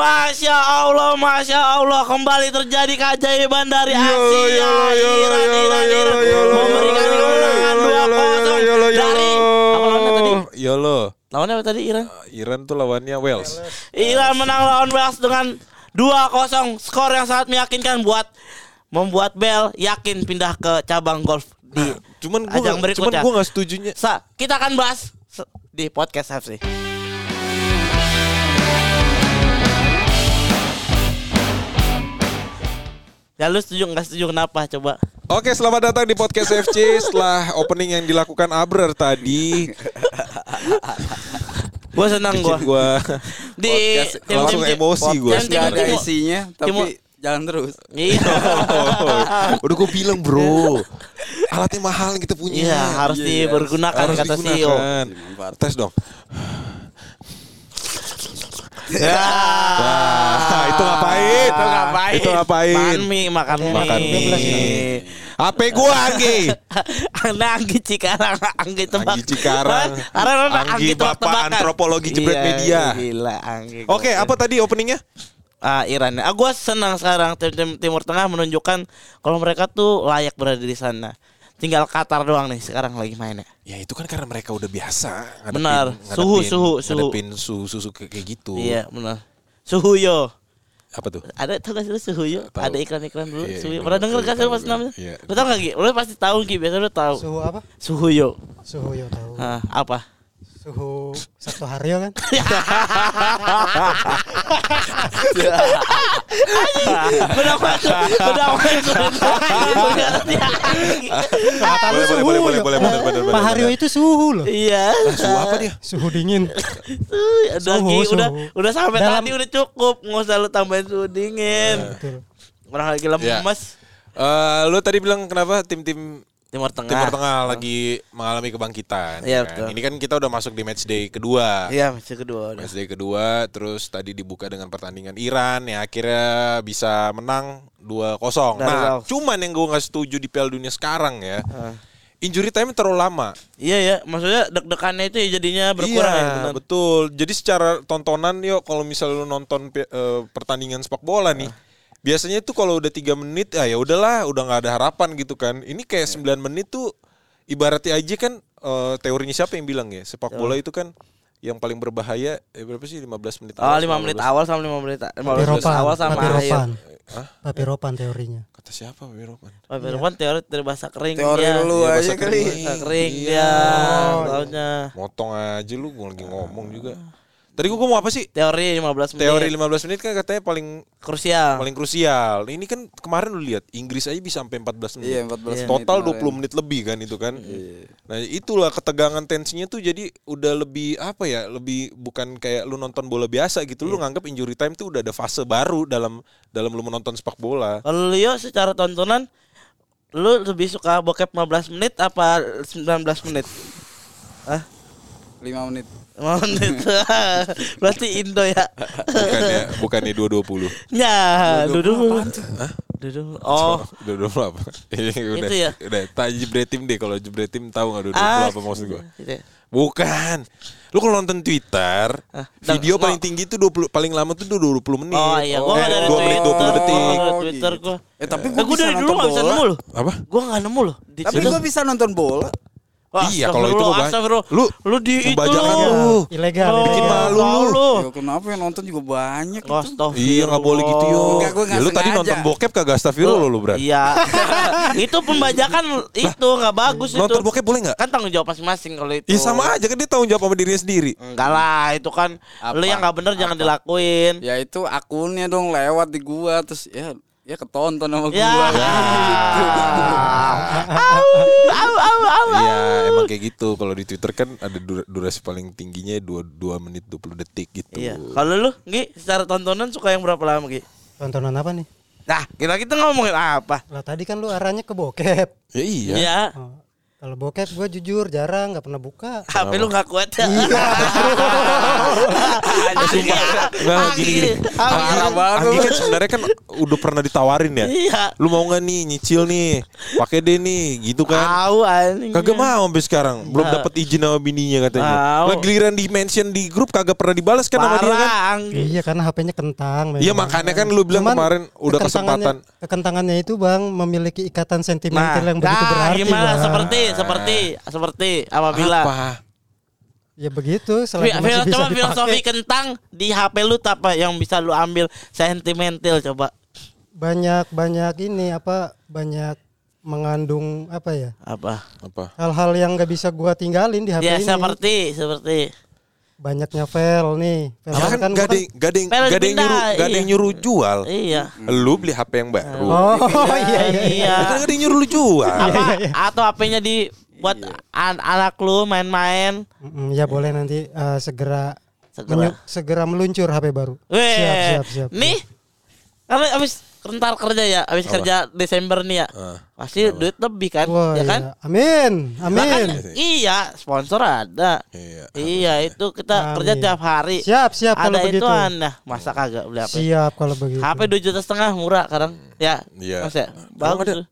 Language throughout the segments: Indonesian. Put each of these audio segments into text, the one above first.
Masya Allah, Masya Allah Kembali terjadi keajaiban dari Asia Yolo, yolo, yolo, Iran, yolo, Iran, yolo, Iran yolo, Memberikan yolo, kemenangan yolo, 2-0 yolo, yolo, Dari Apa lawannya tadi? Yolo. Lawannya apa tadi Iran? Iran tuh lawannya Wales. Iran menang lawan Wales dengan 2-0 Skor yang sangat meyakinkan buat Membuat Bell yakin pindah ke cabang golf di Cuman gua ajang nggak- cuman berikutnya. gua gak setujunya. Sa, kita akan bahas di podcast FC. Ya lu setuju nggak setuju kenapa coba? Oke, selamat datang di podcast FC setelah opening yang dilakukan Abrer tadi. Gue senang gue gua di podcast tim- langsung tim- emosi gua. tim- Nggak ada isinya tapi Timo- jalan terus. Iya, Udah gue bilang bro Alatnya mahal yang kita punya iya harus Iya, dipergunakan Harus kata CEO. digunakan Dimanfaatkan. Tes dong Ya, Nah, itu ngapain? Itu ngapain? Itu ngapain? Makan mie, makan mie. Makan mie HP gua Anggi Nah, Anggi Cikarang, Anggi tebak. Anggi Cikarang. Karena Anggi Bapak tebak-tebakan. Antropologi Jebret Iya, Media. Gila, Anggi. Oke apa tadi openingnya? Ah, Iran. Ah, senang sekarang tim, tim Timur Tengah menunjukkan kalau mereka tuh layak berada di sana. Tinggal Qatar doang nih sekarang lagi mainnya. Ya itu kan karena mereka udah biasa ngadepin- Benar. Suhu, ngadepin- suhu, suhu. Ngadepin suhu, suhu kayak gitu Iya, benar. Suhuyo. Apa tuh? Ada tau gak sih lu Suhuyo? Tahu. Ada iklan-iklan dulu Iya, Suhuyo. iya, Pernah denger tahu, kan pas tahu. namanya? Iya. Lu tau gak Gi? Lu pasti tahu Gi, biasa lu tahu. Suhu apa? Suhuyo. Suhu yo tahu. Hah, apa? Suhu Sabtu Haryo kan? Udah masuk, udah masuk. Kata lu Boleh, suhu. boleh, boleh, boleh, bener, Pak Haryo bener. itu suhu loh. Iya. Suhu apa dia? Suhu dingin. Udah Suhu, Gi, udah udah sampai tadi udah cukup, nggak usah lu tambahin suhu dingin. Orang lagi Iya. lemes. Eh, lu tadi bilang kenapa tim-tim Timur Tengah. Timur Tengah lagi mengalami kebangkitan. Iya, kan? betul. Ini kan kita udah masuk di match day kedua. Iya, masih kedua udah. Match day kedua, terus tadi dibuka dengan pertandingan Iran yang akhirnya bisa menang 2-0. Dari Nah, cuman yang gue nggak setuju di Piala Dunia sekarang ya, Ah. injury time terlalu lama. Iya ya, maksudnya deg-degannya itu ya jadinya berkurang ya, iya, benar. betul. Jadi secara tontonan yuk kalau misalnya lu nonton eh, pertandingan sepak bola nih, biasanya itu kalau udah tiga menit ah ya udahlah, udah nggak ada harapan gitu kan. Ini kayak 9 menit tuh ibaratnya aja kan eh, teorinya siapa yang bilang ya, sepak bola itu kan yang paling berbahaya eh, berapa sih 15 menit Oh, awal 5 sama menit 15 awal sama 5 menit 15 menit Papiropan. awal sama akhir. Papiropan. Hah? Papiropan teorinya. Kata siapa Wiropan? Papiropan teori dari bahasa kering Teori dia. lu Iya, aja bahasa kali. kering. Bahasa kering Iya. dia. Taunya. Motong aja lu gua lagi ngomong juga. Tadi gua mau apa sih? Teori 15 menit. Teori 15 menit kan katanya paling krusial. paling krusial. Ini kan kemarin lu lihat Inggris aja bisa sampai 14 menit. Iya, 14 menit Total kemarin. 20 menit lebih kan itu kan. Iya. Nah, itulah ketegangan tensinya tuh jadi udah lebih apa ya? Lebih bukan kayak lu nonton bola biasa gitu. Lu nganggap injury time tuh udah ada fase baru dalam dalam lu menonton sepak bola. Kalau Leo secara tontonan lu lebih suka bokep 15 menit apa 19 menit? Hah? 5 menit. 5 menit. Berarti Indo ya. Bukannya bukannya 220. Ya, duduk. Duduk. Oh, 220 apa? udah, Itu ya? Udah, tak jebretim deh kalau jebretim tahu enggak 220 ah, apa maksud gua? gitu. Bukan. Lu kalau nonton Twitter, Ah, video dang- paling tinggi tuh 20 paling lama tuh 20 menit. Oh iya, gua Eh, nggak dari 2 menit 20 Twitter. detik. Gua Oh, Twitter gitu. gua. Eh tapi Eh, gua, gua bisa dari dulu nonton nggak bisa bola. nemu loh. Apa? Gua nggak nemu loh. Tapi gua bisa nonton bola. Wah, Iya, kalau itu astagfirullah. lu lu di itu lu. lu. Ilegal, Oh, bikin malu tahu lu. lu. Ya, kenapa yang nonton juga banyak gitu. Astagfirullah. Iya nggak boleh gitu yo. Enggak, Ya, lu tadi sengaja. nonton bokep kagak astagfirullah lu berat. Iya. itu pembajakan itu nggak bagus itu. Nonton bokep boleh nggak? Kan tanggung jawab masing-masing kalau itu. Ya sama aja kan dia tanggung jawab sama dirinya sendiri. Enggak lah, itu kan Apa? lu yang nggak bener jangan Apa? dilakuin. Ya itu akunnya dong lewat di gua terus ya ya ketonton sama Ya. gua. Au, au, au, au. Iya emang kayak gitu. Kalau di Twitter kan ada dura- durasi paling tingginya 2 2 menit 20 detik gitu. Iya. Kalau lu, Gi, secara tontonan suka yang berapa lama, Gi? Tontonan apa nih? Nah, kita kita ngomongin apa? Lah tadi kan lu arahnya ke bokep. Ya iya. Iya. Oh. Kalau bokep gue jujur jarang nggak pernah buka. HP lu gak kuat ya? Anjing ya. Enggak gini gini. Parah banget. Anggi kan sebenarnya kan udah pernah ditawarin ya. Iya. Lu mau nggak nih nyicil nih? Pakai deh nih, gitu kan. Tahu anjing. Kagak mau sampai sekarang. Belum Nah. dapat izin sama bininya katanya. Lah giliran di mention di grup kagak pernah dibalas kan sama dia kan. Iya karena HP-nya kentang. Iya makanya kan lu bilang Cuman kemarin udah kesempatan. Kekentangannya itu bang memiliki ikatan Nah, sentimental yang begitu nah, berarti. gimana? Bang. Seperti, seperti, seperti apabila Apa? Ya begitu. Selagi masih fil- bisa coba filosofi dipakai. kentang di HP lu apa yang bisa lu ambil sentimental coba Banyak banyak ini apa banyak mengandung apa ya apa Apa? hal-hal yang nggak bisa gua tinggalin di HP ya ini. seperti seperti Banyaknya file nih. File Ya kan kan ada yang pindah, nyuruh yang iya. nyuruh jual. iya Lu beli HP yang baru. Oh iya iya. iya Kan gak ada yang nyuruh lu jual. apa atau HP-nya di buat an- anak lu main-main Mm, ya boleh nanti eh, segera Segera. menyu- segera meluncur HP baru. Weh, Siap siap siap. nih karena abis rentar kerja ya abis kerja Desember nih ya Ah. pasti duit lebih kan Wah, ya kan iya. Amin. Kan, Amin. iya sponsor ada Iya. iya itu kita Amin. kerja tiap hari Siap siap kalau ada begitu. itu anda masa kagak beli HP Siap kalau begitu. HP dua juta setengah murah kadang ya Iya. mas ya bagus dua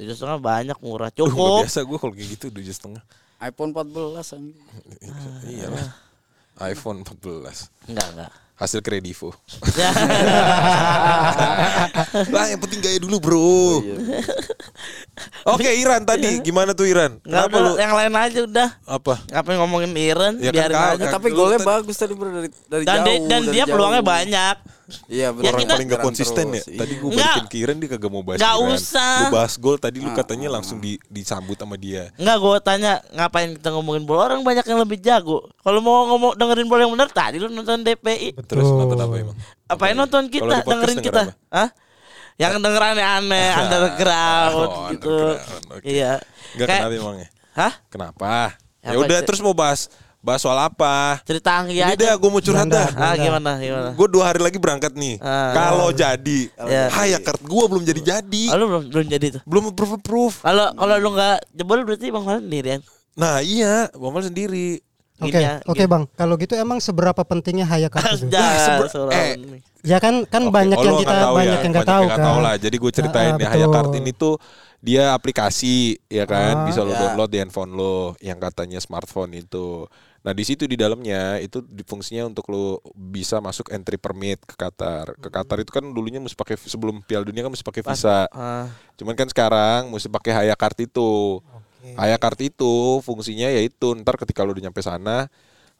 juta setengah banyak murah cukup biasa gue kalau kayak gitu tujuh setengah. iPhone 14 anjing. Iya lah. iPhone 14 enggak enggak hasil kredivo. Ya. lah yang penting gaya dulu bro. Oke Iran tadi gimana tuh Iran? Enggak Kenapa lu yang lain aja udah apa? ngapain ngomongin Iren Ya kan, biarin kau- aja kan. Tapi golnya bagus tadi bro dari dari dan jauh. dan dari dia jauh. peluangnya banyak Iya betul. Ya, Orang paling gak konsisten ya. terus, iya. Tadi gue Nggak. balikin ke Iran dia kagak mau bahas Nggak Iran. usah. Lu bahas gol tadi lu Ah, katanya langsung di, disambut sama dia. Enggak gue tanya ngapain kita ngomongin bola orang banyak yang lebih jago. Kalau mau ngomong dengerin bola yang benar tadi lu nonton DPI. Terus nonton apa emang? Apain nonton kita dengerin denger kita? apa? Hah? Yang denger aneh-aneh underground Oh, gitu. underground, oke. Iya. Enggak Kayak- kenapa emangnya? Hah? Kenapa? Ya udah terus mau bahas bahas soal apa? Cerita Anggi Ini aja. dah gue mau curhat dah. Ah gimana gimana? Gue dua hari lagi berangkat nih. Ah. Kalau jadi, Ya. Hayakart gue belum jadi jadi. Oh, lu belum belum jadi tuh. Belum approve approve. Kalau kalau lu nggak jebol berarti Bang Falan sendirian. Nah iya, Bamal sendiri. Oke, Gini ya, oke gini. bang. Kalau gitu emang seberapa pentingnya Hayakart itu? Jangan seber- seorang eh. Ya kan kan Oke, banyak oh, yang kita tahu banyak ya, yang nggak tahu kan. nggak tahu lah. Jadi gue ceritain Ah, ya betul. Hayakart ini tuh dia aplikasi ya kan Ah, bisa lo ya. download di handphone lo yang katanya smartphone itu. Nah di situ di dalamnya itu fungsinya untuk lo bisa masuk entry permit ke Qatar. Ke Qatar itu kan dulunya mesti pakai sebelum Piala Dunia kan mesti pakai visa. Ah, Cuman kan sekarang mesti pakai Hayakart itu. Hayakart itu fungsinya yaitu ntar ketika lu udah nyampe sana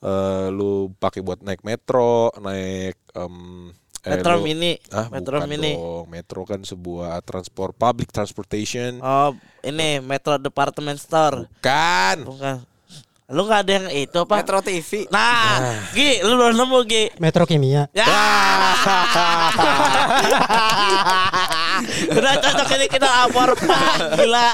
eh lu pakai buat naik metro, naik em, eh, Metro lu- Mini. Ah, Metro bukan Mini. dong. Metro kan sebuah transport public transportation. Oh, ini Metro Department Store. Kan. Bukan. Lu nggak ada yang itu apa? Metro TV. Nah, Gi, lu belum nemu Gi. Metro Kimia. Ya. Udah cocok ini kita lapor Pak. Gila.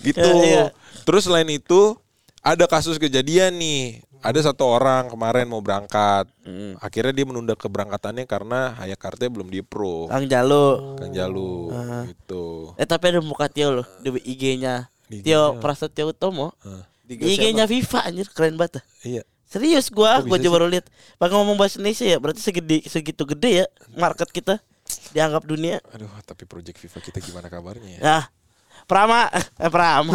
Gitu. Ya, iya. Terus selain itu ada kasus kejadian nih. Ada satu orang kemarin mau berangkat. Hmm. Akhirnya dia menunda keberangkatannya karena Hayakartnya belum di-approve. Kang Jalu. Kang Jalu Ah. gitu. Eh tapi ada muka Tio loh di IG-nya. Di Tio. Prasetyo Utomo. IG-nya FIFA anjir keren banget. Iya. Serius gua, gua coba baru lihat. Bang ngomong bahasa Indonesia ya, berarti segede segitu gede ya market kita dianggap dunia. Aduh, tapi project FIFA kita gimana kabarnya ya? Nah, Prama, eh Prama.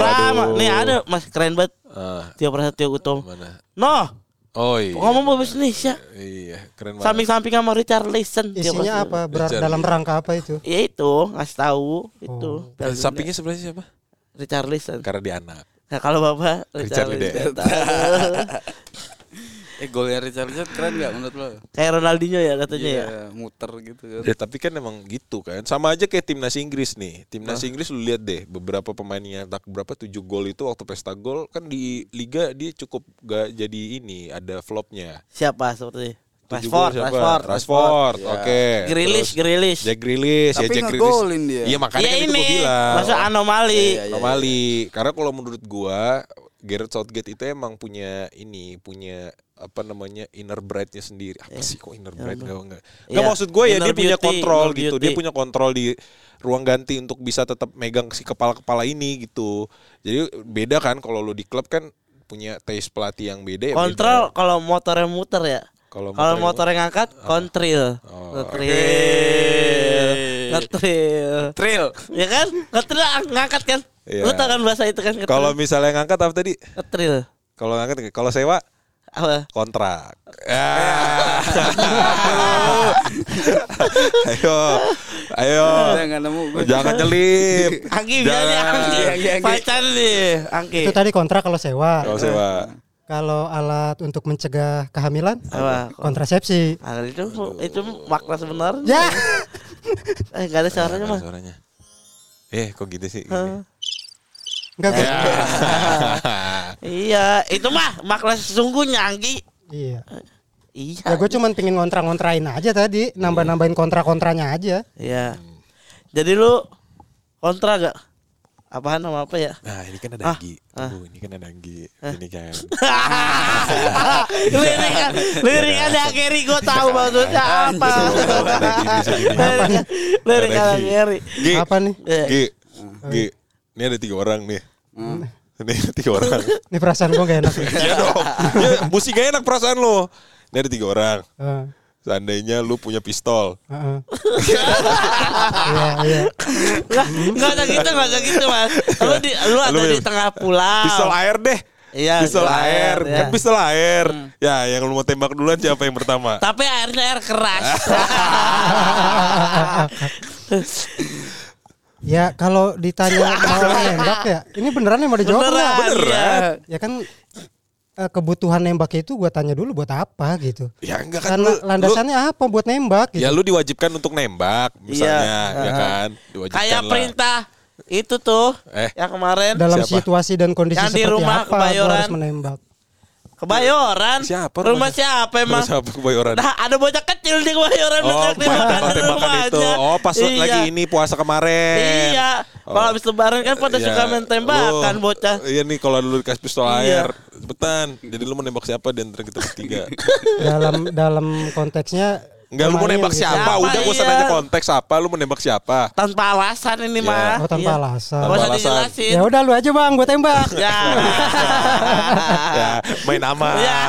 Prama, nih ada Mas keren banget. Ah, Tio Prasetyo Utomo. mana? Noh, Oh iya. ngomong bahasa Indonesia. Iya, keren banget. Samping-samping sama Richard Listen. Isinya apa? Berar, Richard, dalam iya. rangka apa itu? Ya itu, ngasih tahu itu. Oh. Piala Eh. Sampingnya sebelahnya siapa? Richard Listen. Karena dia anak. Nah, kalau Bapak Richard Richard. Eh golnya Richard Richard keren gak menurut lo? Kayak Ronaldinho ya katanya ya. Iya, muter gitu kan. Ya tapi kan emang gitu kan. Sama aja kayak timnas Inggris nih. Timnas Inggris lu lihat deh beberapa pemain yang tak berapa 7 gol itu waktu pesta gol kan di liga dia cukup gak jadi ini ada flopnya. Siapa seperti Rashford? Rashford, Rashford, Ya. oke. Grealish, Terus Grealish. Jack Grealish, Tapi ya Jack dia. Iya makanya Ya kan itu ini, gua bilang. masa anomali. Iya, iya. Anomali. Karena kalau menurut gua Gareth Southgate itu emang punya ini punya apa namanya inner brightnya sendiri apa sih kok inner bright enggak enggak Iya, Nggak, maksud gue ya inner dia punya beauty, kontrol inner gitu dia beauty. punya kontrol di ruang ganti untuk bisa tetap megang si kepala kepala ini gitu jadi beda kan kalau lu di klub kan punya taste pelatih yang beda ya. Kontrol kalau motornya muter ya. Kalau Kalau motornya motornya ngangkat, kontril. Oh. Ngetril. Ngetril. Trail. Ya kan? Ngetril ngangkat kan? Iya. Lu tau kan bahasa itu kan? kalau misalnya ngangkat apa tadi ngetril. kalau ngangkat kalau sewa Apa? kontrak. Ah. ayo, ayo, jangan nyelip. Anggi bisa nih Jangan. Anggi. Pacan nih Anggi. Itu tadi kontrak kalau sewa. Kalau sewa. Kalau alat untuk mencegah kehamilan Apa? kontrasepsi. Ah, itu itu makna sebenarnya. Ya. Eh enggak ada suaranya mah. suaranya. Eh, kok gitu sih? Hah? Enggak Ya. Iya, itu mah makna sesungguhnya Anggi. Iya. Iya. Ya gue cuman pingin ngontrak-ngontrain aja tadi, nambah-nambahin kontra-kontranya aja. Iya. Jadi lu kontra gak? Apaan sama apa ya? Nah, ini kan ada Ah, Anggi. ah. Ini kan ada Anggi. Ini kan. lirik lirik ada Gary gue tahu maksudnya apa. Lirik Ada. Gary. Gi, Apa nih? Eh, Gi, Gi. Ini ada tiga orang nih. Ini ada tiga orang. Ini perasaan gue gak enak. Iya dong. Ya, mesti gak enak perasaan lo. Ini ada tiga orang. Heeh. Seandainya lu punya pistol. Heeh. Iya, iya. Enggak ada gitu, enggak ada gitu, Mas. Lu di lu ada Lu di tengah pulau. Pistol air deh. Iya, pistol air. air, ya. Kan pistol air. Ya, yang lu mau tembak duluan siapa yang pertama? Tapi airnya air keras. Ya kalau ditanya mau nembak ya, ini beneran yang mau dijawab Beneran? Beneran. Ya kan eh, kebutuhan nembak itu gue tanya dulu buat apa gitu. Ya enggak kan Karena lu, lu- landasannya apa buat nembak gitu. Ya lu diwajibkan untuk nembak misalnya, Iya. ya kan? Diwajibkan Kayak lah. perintah itu tuh Eh. yang kemarin Dalam Siapa? situasi dan kondisi Yang di seperti rumah apa Kebayoran. harus menembak. Kebayoran. Siapa Rumah rumah- siapa emang? Rumah siapa kebayoran? Nah, ada bocah kecil di Kebayoran Oh, banyak tembakan rumahnya. itu. Oh, pas Iya. lagi ini puasa kemarin. Iya. Kalau habis lebaran kan pada Iya. suka main tembakan Lu- bocah. Iya nih kalau dulu dikasih pistol Iya. air, cepetan. Jadi lu mau nembak siapa di antara kita bertiga? dalam dalam konteksnya Enggak lu mau nembak gitu. siapa? Siapa, Udah gua usah iya. nanya konteks apa, lu mau nembak siapa? Tanpa alasan ini Iya. mah. Oh, tanpa Iya. alasan. Tanpa alasan. dijelasin. Ya udah lu aja bang, gue tembak. Ya. ya, main aman. Ya.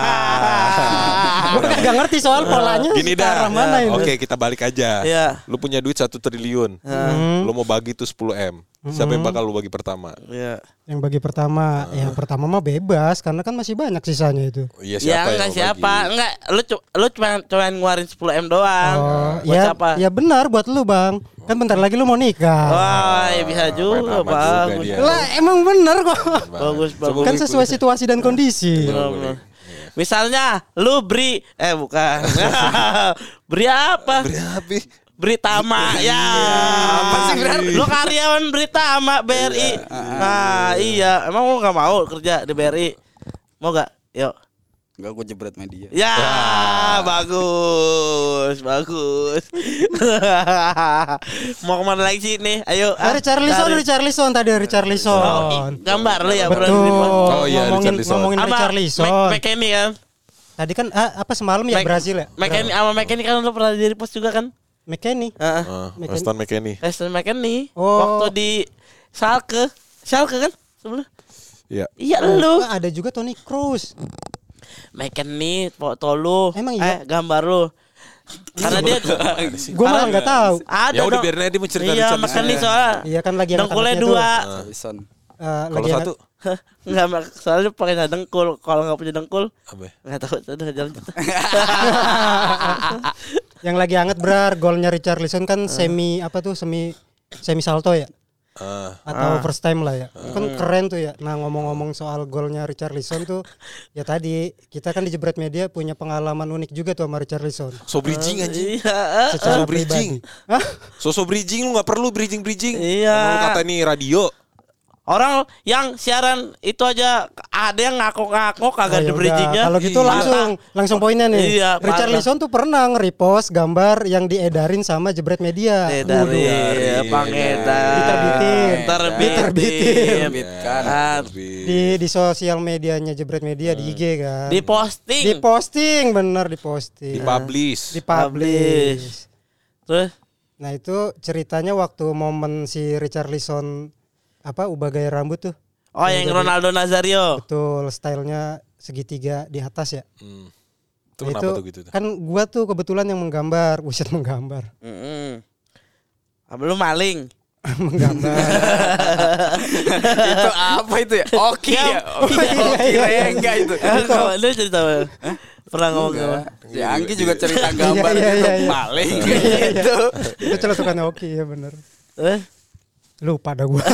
Gue gak ngerti soal polanya. Gini dah. mana ini? Oke, kita balik aja. Iya. Lu punya duit satu triliun. Hmm. Lu mau bagi tuh 10 M. Siapa yang bakal lu bagi pertama? Iya. Yang bagi pertama, yang pertama mah bebas karena kan masih banyak sisanya itu. Iya Ya siapa enggak yang mau siapa, bagi? enggak lu cu- lu cuma cuma ngeluarin 10 M doang. Oh, Buat ya, siapa? ya benar buat lu bang. Kan bentar lagi lu mau nikah. Wah, ya bisa juga, dia. Lah emang bener kok. Bagus, bagus. Kan sesuai situasi dan kondisi. Bener, bener. Misalnya lu beri eh bukan. beri apa? Beri api. Britama ya. Apa sih Lu karyawan Britama BRI. Nah, iya. Emang lu gak mau kerja di BRI? Mau gak? Yuk. Enggak gue jebret media. Ya, bagus, bagus. mau ke mana lagi sih nih? Ayo. ah, Dari Charlison, dari Charlison tadi dari Oh, Charlison. i- gambar lu ya, bro. Betul. Oh iya, ngomongin ngomongin Charlison. Mac- McKenny kan? Tadi kan ah, apa semalam ya Mac- Brazil ya? McKenny sama McKenny kan lu pernah jadi post juga kan? McKenny. Heeh. Ah, McKenny. Aston McKenny. Weston McKenny Oh. waktu di Schalke. Schalke kan? Sebelum. Iya. Iya lu. Ah, ada juga Tony Cruz. McKenny foto lu. Emang iya? Eh, gambar lu. Karena dia Gue malah nggak tahu. ada Ya udah biarin aja dia mau cerita Iya, Richarlison. McKenny soalnya. Iya kan lagi Dengkulnya dua. Eh, Kalau lagi satu Enggak, Mak. soalnya pakai dengkul. Kalau nggak punya dengkul, apa? ya? nggak tahu udah jalan yang lagi hangat brar golnya Richarlison kan semi apa tuh semi semi salto ya Ah, atau first time lah ya kan keren tuh ya nah ngomong-ngomong soal golnya Richarlison tuh ya tadi kita kan di jebret media punya pengalaman unik juga tuh sama Richarlison so bridging anjing. Iya. secara So bridging. So so bridging lu nggak perlu bridging bridging. Iya. Lu kata nih radio. Orang yang siaran itu aja ada yang ngaku-ngaku kagak Oh, di ya udah. bridgingnya. Kalau gitu Iya. langsung langsung poinnya nih. Iya, Richard. Lison tuh pernah nge-repost gambar yang diedarin sama Jebret Media. Eh, dari Waduh. pengedar Diterbitin. terbitin Diterbitin. Ah, Di di sosial medianya Jebret Media di IG kan. di posting Di posting bener di posting. Di publish. Di publish. terus Nah itu ceritanya waktu momen si Richard Lison apa ubah gaya rambut tuh. oh yang Ronaldo Nazario Betul stylenya segitiga di atas ya. Hmm. Itu Nah, kenapa tuh gitu tuh? Kan gua tuh kebetulan yang menggambar, buset menggambar. Mm-mm. Ah, belum maling menggambar. itu apa itu ya? Oke Ya, ya. Oke Rengga itu. Kalau lu cerita apa? Pernah ngomong apa? Enggak. Si Anggi juga cerita gambar Iya, iya, gitu iya, iya. maling gitu. itu celotukan Oki ya bener. Eh? Lupa dah gua.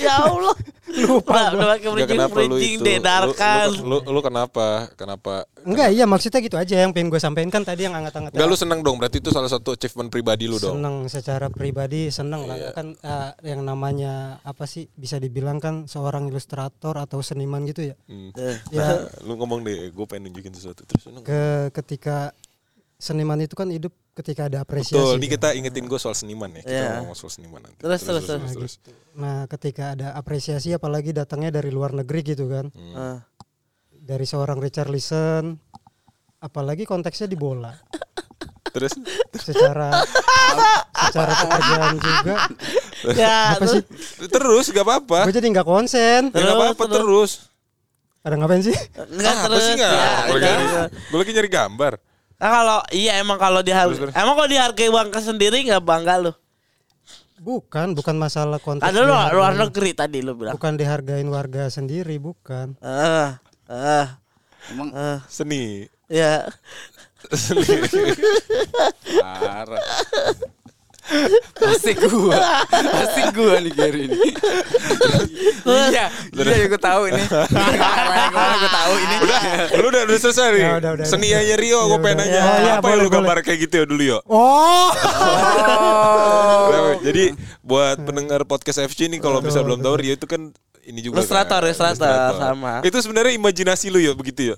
Ya Allah. Lupa udah pakai Enggak bridging kenapa lu bridging dedarkan. Lu, lu, lu kenapa? Kenapa? Enggak iya maksudnya gitu aja yang pengen gue sampaikan kan tadi yang angkat-angkat. Enggak lu seneng dong, berarti itu salah satu achievement pribadi lu dong. seneng secara pribadi seneng lah Iya. kan eh, yang namanya apa sih bisa dibilang kan seorang ilustrator atau seniman gitu ya Hmm. Eh. ya lu ngomong deh, gue pengen nunjukin sesuatu terus seneng. ke ketika seniman itu kan hidup ketika ada apresiasi Betul, ini kan. kita ingetin gue soal seniman ya. Kita Iya. ngomong soal seniman nanti. Terus, terus, terus. nah ketika ada apresiasi apalagi datangnya dari luar negeri gitu kan Hmm. Ah. dari seorang Richard Lison apalagi konteksnya di bola Terus secara secara pekerjaan juga Ya, apa sih terus gak apa-apa. gue jadi nggak konsen Ya, gak apa-apa terus. ada ngapain sih Enggak Ah, apa terus. sih enggak? ya. gue lagi nyari gambar. Nah, kalau iya emang kalau dihargai terus. emang kalau dihargai bangka sendiri nggak bangga lu. bukan bukan masalah konteks Ada lu dihargain. luar negeri tadi lu bilang. bukan dihargain warga sendiri bukan Ah, ah, Emang ah. Seni. Ya. Seni. parah. Pasti gua. Pasti gua nih Gary ini. iya, iya ya gua tahu ini. Ke mana gua tahu ini. udah, lu udah, udah selesai nih. Ya, udah, udah, Senianya Rio, Ya, pengen udah. nanya. Oh, iya, apa yang lu gambar kayak gitu ya dulu yo? oh Oh. Jadi buat pendengar podcast FC nih kalau bisa belum tahu Rio itu kan ini juga Ilustrator, kan? ilustrator, sama. Itu sebenarnya imajinasi lu ya begitu ya?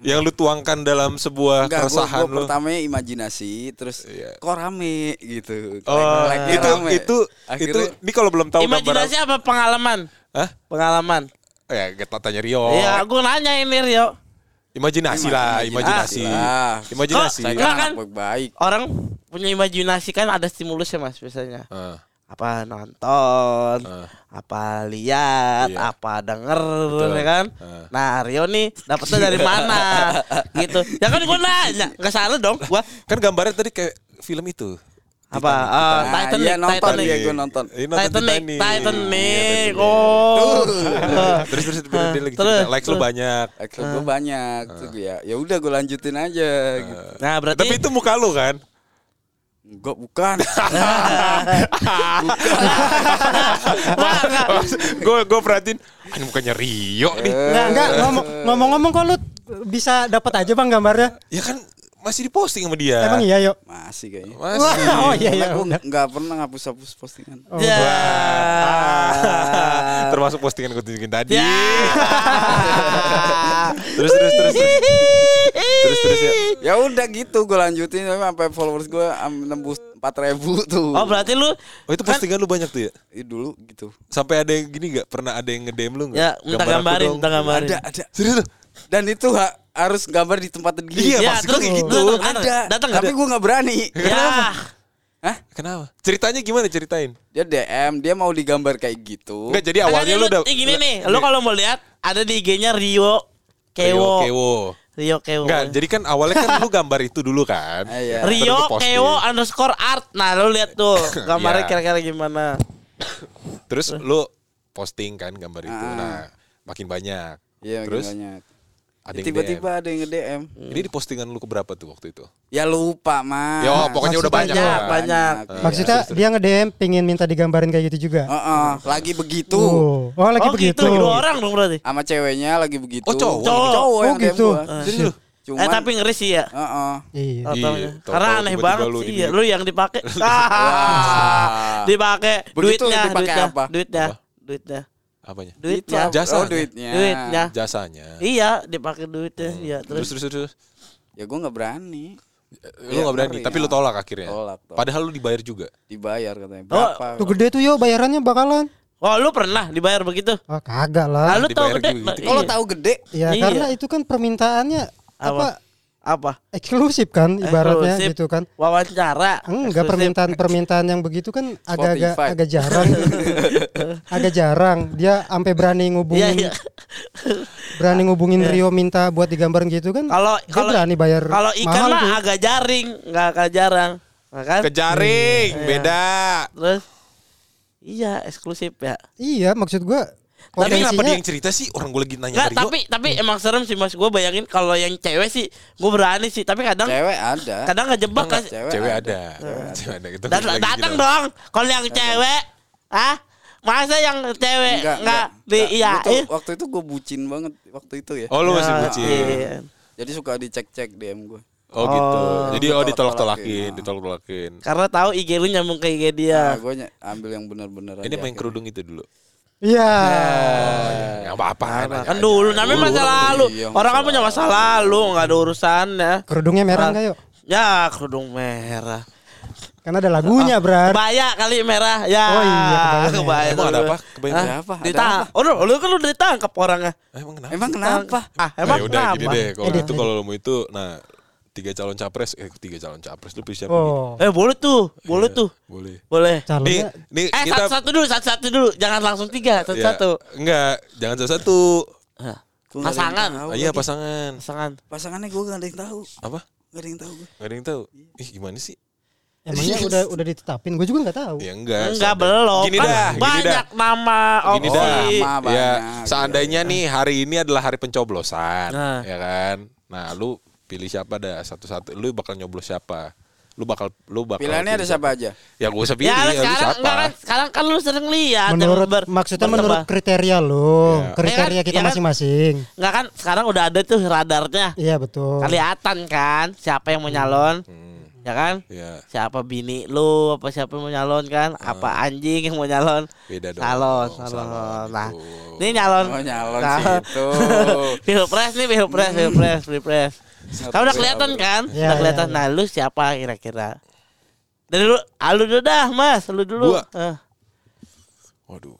Yang lu tuangkan dalam sebuah Enggak, gua, keresahan gua lu. pertamanya imajinasi, terus Iya. kok rame gitu. Oh, Like-nya itu rame. itu itu Akhirnya- ini kalau belum tahu Imajinasi apa pengalaman? Hah? Pengalaman. Ya, kita tanya Rio. Iya, gua nanya ini Rio. Imajinasi lah, imajinasi. lah. Imajinasi. Enggak, kan kan? baik. Orang punya imajinasi kan ada stimulusnya Mas biasanya. Ah, Apa nonton, Ah. apa lihat, Iya. apa denger Betul. ya kan? Ah. Nah, Rio nih dapetnya dari mana? gitu. Ya kan gua nanya, enggak salah dong gua. Kan gambarnya tadi kayak film itu. Apa? Ah, Nah, Titanic, iya, nonton Titanic. dia, gua nonton. Ini nonton Titanic, Titanic. Titanic. Iya, Oh. Terus terus dia lagi Terus, cerita, likes lu terus. banyak. Like gue banyak tuh ya. Ya udah gue lanjutin aja gitu. Nah, berarti Tapi itu muka lu kan? Enggak bukan. Gue gue perhatiin, ah, ini mukanya Rio nih. enggak enggak ngomong ngomong-ngomong kok lu bisa dapat aja bang gambarnya Ya kan masih diposting sama dia. emang iya yuk Masih kayaknya. Masih. Wah, oh iya iya gue udah. nggak pernah ngapus-hapus postingan. Oh, Ya. Termasuk postingan gue tunjukin tadi. Ya. terus terus terus. Terus terus, terus ya. Ya udah gitu gue lanjutin sampai followers gue nembus 4000 tuh. Oh, berarti lu Oh itu postingan lu banyak tuh ya? Ih, dulu gitu. Sampai ada yang gini nggak? Pernah ada yang nge-DM lu nggak? ya minta gambarin, minta gambarin. Ada ada. Serius tuh? Dan itu ha- harus gambar di tempat gini. Iya, Ya, terus kayak gitu. datang, datang, Ada. datang Tapi gue nggak berani. Ya. Hah? Kenapa? Ceritanya gimana ceritain? Dia DM, dia mau digambar kayak gitu. Enggak jadi awalnya lu udah Eh, gini nih, lu kalau mau lihat ada di IG-nya Rio Kewo. Kewo. Kewo. Rio Kewo. Enggak, jadi kan awalnya kan lu gambar itu dulu kan. Ah, iya. Rio. Kewo underscore art. Nah, lu lihat tuh gambarnya Iya. kira-kira gimana. Terus lu posting kan gambar itu. Ah. Nah, makin banyak. Iya, Terus Terus banyak. Ada yang Tiba-tiba ada yang nge-DM. DM. Ini di postingan lu keberapa tuh waktu itu? Ya lupa, Mas. Yo, pokoknya udah banyak Maksudnya lah. banyak. Ah, maksudnya terus. dia nge-DM pengen minta digambarin kayak gitu juga Heeh, lagi begitu. oh, oh lagi oh, begitu gitu. Dua orang dong berarti. Sama ceweknya lagi begitu. Oh, cowok? Cowok, Oh, yang DM gitu. Jadi lu Cuman, eh, tapi ngeri sih ya. Heeh. iya Oh, Iya, taunya. tahu-tahu Karena aneh tiba-tiba banget lu sih. Iya, lu yang dipakai. Wah. dipakai duitnya, dipakai duitnya, apa? duitnya. duitnya. Apanya? Duitnya. Jasa. Oh duitnya. Duitnya. Jasanya. Iya, dipakai duitnya. Iya, Terus terus. terus terus. Ya gue nggak berani. Lu Iya, gak berani, ngeri, tapi ya. lu tolak akhirnya. Tolak, tolak. Padahal lu dibayar juga. Dibayar katanya. Oh, Berapa? Tuh gede tuh yo bayarannya bakalan. Oh, lu pernah dibayar begitu? Ah kagak lah. Lalu tahu dibayar gede. juga gitu. Kalau Iya. tahu gede, Ya Iya. karena itu kan permintaannya Apa? apa apa? eksklusif kan ibaratnya Eksklusif. gitu kan. Wawancara. Enggak Eksklusif. permintaan-permintaan yang begitu kan agak-agak agak jarang. agak jarang. Dia sampai berani ngubungin iya. berani ngubungin Rio minta buat digambarin gitu kan. Kalau kalau berani bayar kalau ikan mahal mah tuh. agak jaring, enggak agak jarang. Nah, kan? Kejaring, Iya. beda. Terus Iya, eksklusif ya. Iya, maksud gua Tapi kenapa dia yang cerita sih? Orang gue lagi nanya Enggak, Rio. tapi tapi emang serem sih Mas. Gue bayangin kalau yang cewek sih gue berani sih, tapi kadang cewek ada. kadang ngejebak kan. Cewek, Cewek ada. ada. Cewek ada. Gitu. Lagi datang gitu. dong. Kalau yang cewek, ah masa yang cewek Enggak, enggak, di iya tuh- waktu itu gue bucin banget waktu itu ya. Oh lu masih Ya, bucin. iya. Jadi suka dicek-cek DM gue. Oh gitu. Oh. Jadi oh Ditolak-tolakin. ditolak-tolakin, ditolak-tolakin. Karena tahu IG lu nyambung ke IG dia. Nah, gue ambil yang bener-bener Ini main kerudung itu dulu. Iya. Ya apa-apa. Nah, kan dulu namanya masa lalu. Iya, Orang kan punya masa lalu, nggak ada urusannya. Kerudungnya merah Ah. enggak yuk? Ya, kerudung merah. Kan ada lagunya, Brar. Kebaya kali merah. Ya. Oh iya, kebaya kebaya. Emang ada apa? Kebaya? Ada apa? Ada Ditang- Oh, lu, lu kan lu ditangkap orangnya. Eh, Emang kenapa? Emang kenapa? Ah, emang ya udah gini kenapa? deh. Kalau Edit, itu kalau lo mau itu, nah tiga calon capres, eh tiga calon capres lu pilih siapa? Oh. Eh, boleh tuh. Boleh Iya, tuh. Boleh. Boleh. Nih, Calonnya nih Eh, kita satu-satu dulu, satu-satu dulu. Jangan langsung tiga, ya, satu-satu. enggak, jangan ada yang Pasangan. tahu Ah, iya pasangan. Pasangan. Pasangannya gue gak ada yang tahu. Apa? Gak ada yang tahu gue. Gak ada yang tahu. Ih, gimana sih? Emangnya udah udah ditetapin? Gue juga nggak tahu. Ya enggak. Enggak belum. Gini Kan dah, gini banyak dah. nama Gini opsi. dah. Nama Ya, seandainya nih hari ini adalah hari pencoblosan, Nah. ya kan? Nah, lu pilih siapa dah satu-satu. Lu bakal nyoblos siapa? Lu bakal lu bakal Pilihannya ada pilih siapa aja? Ya gue usah pilih, Ya, ya, lu sekarang siapa? enggak kan sekarang kan lu sering lihat menurut ber- maksudnya berkembang. menurut kriteria lo, Iya. kriteria Ya kan, kita ya kan? masing-masing. Enggak kan sekarang udah ada tuh radarnya. Iya betul. Kelihatan kan siapa yang mau nyalon, Hmm, ya kan? ya, Siapa bini lu, apa siapa yang mau nyalon kan? Apa anjing yang mau nyalon? beda dong. Salon, Salon, salon. Nah, itu. ini nyalon. Oh nyalon Nah, sih itu. Pilpres nih, pilpres, pilpres, pilpres. Kamu udah kelihatan kan? Iya, udah kelihatan. iya, Nah, lu siapa kira-kira? Dari lu, ah, lu dulu dah, Mas. Lu dulu. Gua. Eh. Waduh.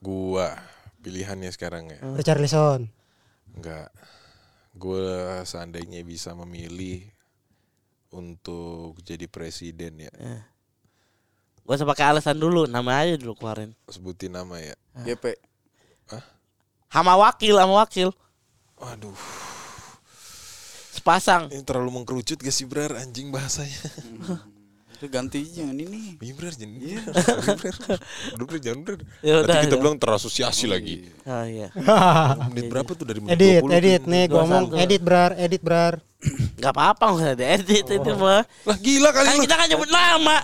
Gua pilihannya sekarang ya. Richarlison. Enggak. Gue seandainya bisa memilih untuk jadi presiden ya. Gua usah pakai alasan dulu, nama aja dulu keluarin. Sebutin nama ya. GP. Sama wakil, sama wakil. Waduh, Sepasang. ini terlalu mengkerucut gak sih Brar anjing bahasanya. Itu ganti jangan ini. Iya Brar, jangan Brar. Udah Brar, jangan Brar. Ya Nanti kita ya. bilang terasosiasi lagi. Oh iya. Menit berapa tuh dari menit edit, 20 edit nih gua ngomong 21. edit brar, edit brar. Gak apa-apa nggak ada edit itu mah. Lah gila kali Kan lu. kita kan nyebut nama.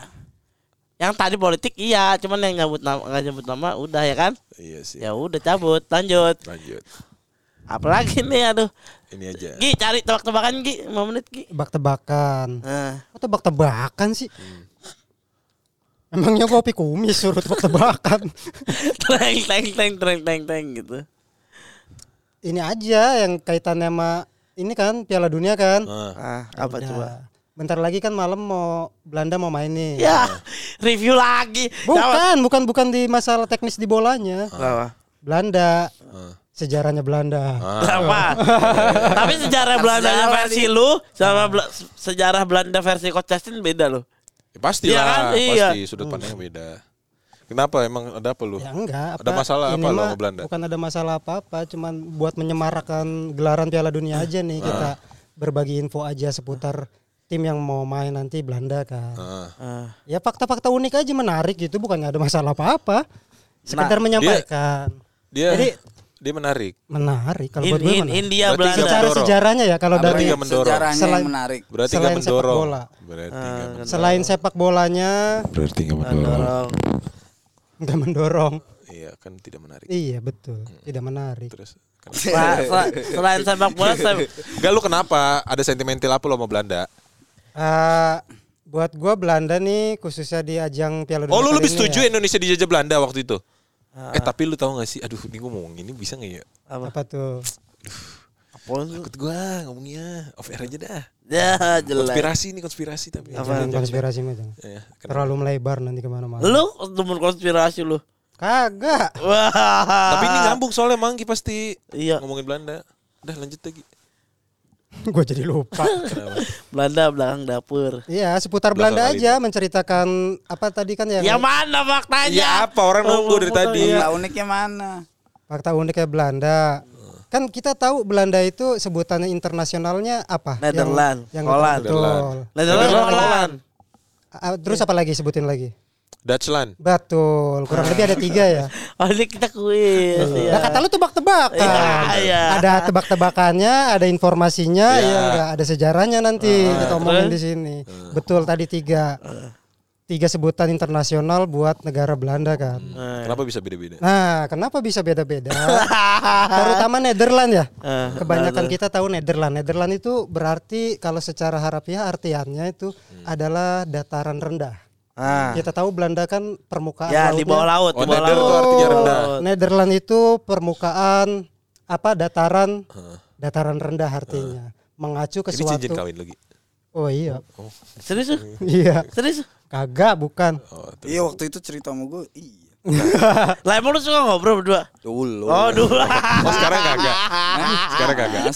Yang tadi politik iya, cuman yang nyebut nama nggak nyebut nama udah ya kan? Iya sih. Ya udah cabut, lanjut. Lanjut. Apalagi nih aduh. Ini aja. Gi cari tebak-tebakan Gi, 5 menit Gi. Tebak-tebakan. Nah, Kok tebak-tebakan sih? Emangnya kopi kumis suruh tebak-tebakan. teng teng teng teng teng teng gitu. ini aja yang kaitannya sama ini kan Piala Dunia kan. Nah, Ah, apa Udah. coba? Bentar lagi kan malam mau Belanda mau main nih. Ya, review lagi. Bukan, bukan bukan di masalah teknis di bolanya. Apa? Belanda. Ah. Sejarahnya Belanda. Apa? Tapi sejarah Belanda versi lu sama Bela- sejarah Belanda versi Coach Justin beda loh. ya pasti Iya lah, kan? Iya. pasti sudut pandangnya beda. Kenapa emang ada apa lu? Ya enggak. Ada masalah ini apa sama Belanda? Bukan ada masalah apa-apa, cuman buat menyemarakan gelaran Piala Dunia aja nih Ah. kita berbagi info aja seputar tim yang mau main nanti Belanda kan. Ah. Ah. Ya fakta-fakta unik aja menarik gitu, bukannya ada masalah apa-apa. Sekedar Nah, menyampaikan. Dia Jadi dia menarik. menarik kalau In, buat gue in- menarik. India Berarti Belanda. Secara sejarahnya ya kalau Berarti dari. Sejarahnya Selain- yang menarik. Berarti Selain sepak mendorong. bola. Berarti mendorong. selain sepak bolanya Berarti nggak Mendorong. nggak mendorong. Iya kan tidak menarik. Iya betul, tidak menarik. Terus Sel- sel- Selain sepak bola, saya- Enggak lu kenapa? Ada sentimental apa lo sama Belanda? Eh, buat gua Belanda nih khususnya di ajang Piala Dunia. Oh lu lebih setuju ya. Indonesia dijajah Belanda waktu itu? Eh tapi lu tahu gak sih? Aduh, ini ngomong ini bisa gak ya? Apa? Apa tuh? Apaan tuh? Takut gua ngomongnya off air aja dah. Ya jelas. Konspirasi ini konspirasi tapi. Apa? Jangan konspirasi mah jangan. Ya? Terlalu melebar nanti ke mana-mana. Lu temen konspirasi lu. Kagak. Wah. Tapi ini ngambung soalnya Manggi pasti Iya. ngomongin Belanda. Udah lanjut lagi. Gue jadi lupa. Belanda belakang dapur. Iya, seputar Belakang Belanda aja menceritakan apa tadi kan yang Yang mana faktanya? Iya apa orang nunggu dari tadi. Fakta uniknya mana? fakta uniknya Belanda. Kan kita tahu Belanda itu sebutannya internasionalnya apa? Yang- Netherland, Yang, Holland. betul. Netherlands Netherlands, Holland. Ah, Terus apa lagi sebutin lagi? Dutchland. Betul, kurang lebih ada tiga ya. Oh ini kita kuis. Nah kata lu tebak-tebakan. Iya, iya. Ada tebak-tebakannya, ada informasinya, Iya. ya enggak ada sejarahnya nanti kita omongin di sini. Betul tadi tiga. Tiga sebutan internasional buat negara Belanda kan. Kenapa bisa beda-beda? Nah, kenapa bisa beda-beda? Terutama Nederland ya. Eh, Kebanyakan kita tahu Nederland. Nederland itu berarti kalau secara harafiah artiannya itu adalah dataran rendah. Ah. Kita tahu Belanda kan permukaan Ya di lautnya- bawah laut, Oh, di bawah nether laut. itu artinya rendah. Nederland itu permukaan apa dataran dataran rendah artinya. Mengacu ke Ini cincin suatu. kawin lagi. Oh iya. Serius? lu? Iya. Serius? Kagak bukan. Oh. Iya waktu itu cerita sama gue. Iya. Lah emang lu suka ngobrol berdua? Dulu. Oh dulu. Oh, sekarang kagak. Sekarang kagak.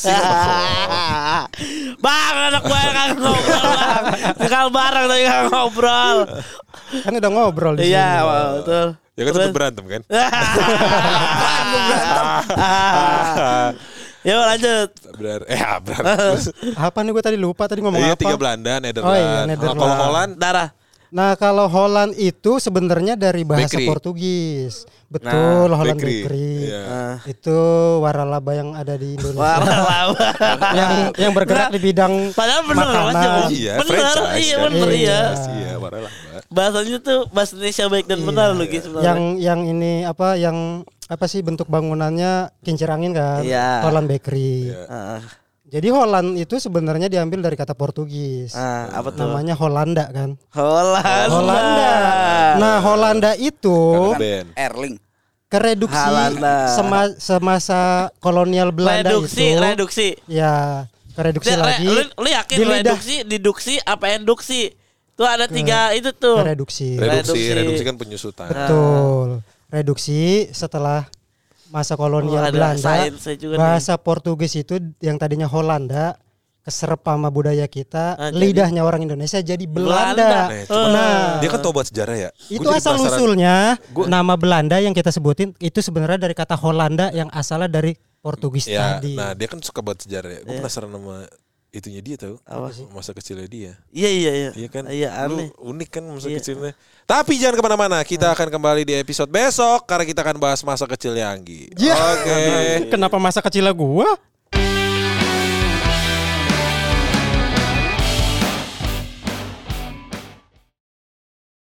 bang anak gue yang kagak ngobrol bang. Sekal bareng tapi kagak ngobrol. Kan udah ngobrol di Iya betul. Ya kan tetap berantem kan? Yuk lanjut. Benar. Eh, ah, berantem. Apa nih gue tadi lupa tadi ngomong Iya, apa? tiga Belanda, Nederland. Oh iya, Nederland. Kalau Holland, Darah. Nah kalau Holland itu sebenarnya dari bahasa Bakery. Portugis. Betul, Holland bakery. Bakery. Iya. Ah. Itu waralaba yang ada di Indonesia. Wah, lama. yang yang bergerak di bidang Padahal bener makanan. Iya, bener, iya kan. bener iya. Iya, lah, Mbak. Bahasanya tuh bahasa Indonesia baik dan benar lu gitu sebenarnya. yang yang ini apa yang apa sih bentuk bangunannya kincir angin kan? Iya. Holland Bakery. Ah, Jadi Holland itu sebenarnya diambil dari kata Portugis. ah, apa tuh? Namanya Hollanda kan? Holanda. Hollanda. Nah, Hollanda itu Kan. Erling. kereduksi Hollanda. sema- semasa kolonial Belanda reduksi, itu. reduksi. Ya, kereduksi Re- lagi. Lu, lu yakin di reduksi, diduksi, apa induksi? Tuh ada tiga itu tuh. Kereduksi. Reduksi, Reduksi. reduksi kan penyusutan. Betul. Reduksi setelah masa kolonial Oh, Belanda. juga nih. bahasa Portugis itu yang tadinya Hollanda keserap sama budaya kita, Ah, jadi- lidahnya orang Indonesia jadi Belanda. Belanda. Nah, cuma Nah, dia kan tahu buat sejarah ya. itu Gua jadi asal penasaran. usulnya nama Belanda yang kita sebutin itu sebenarnya dari kata Hollanda yang asalnya dari Portugis Ya, tadi. nah dia kan suka buat sejarah ya. Gue penasaran sama itunya dia tahu. Apa Masa kecilnya dia. Iya iya iya. Iya kan? Iya Lu aneh. unik kan masa Iya. kecilnya. Tapi jangan ke mana-mana. Kita akan kembali di episode besok karena kita akan bahas masa kecilnya Anggi. Ya. Oke. Kenapa masa kecilnya gua?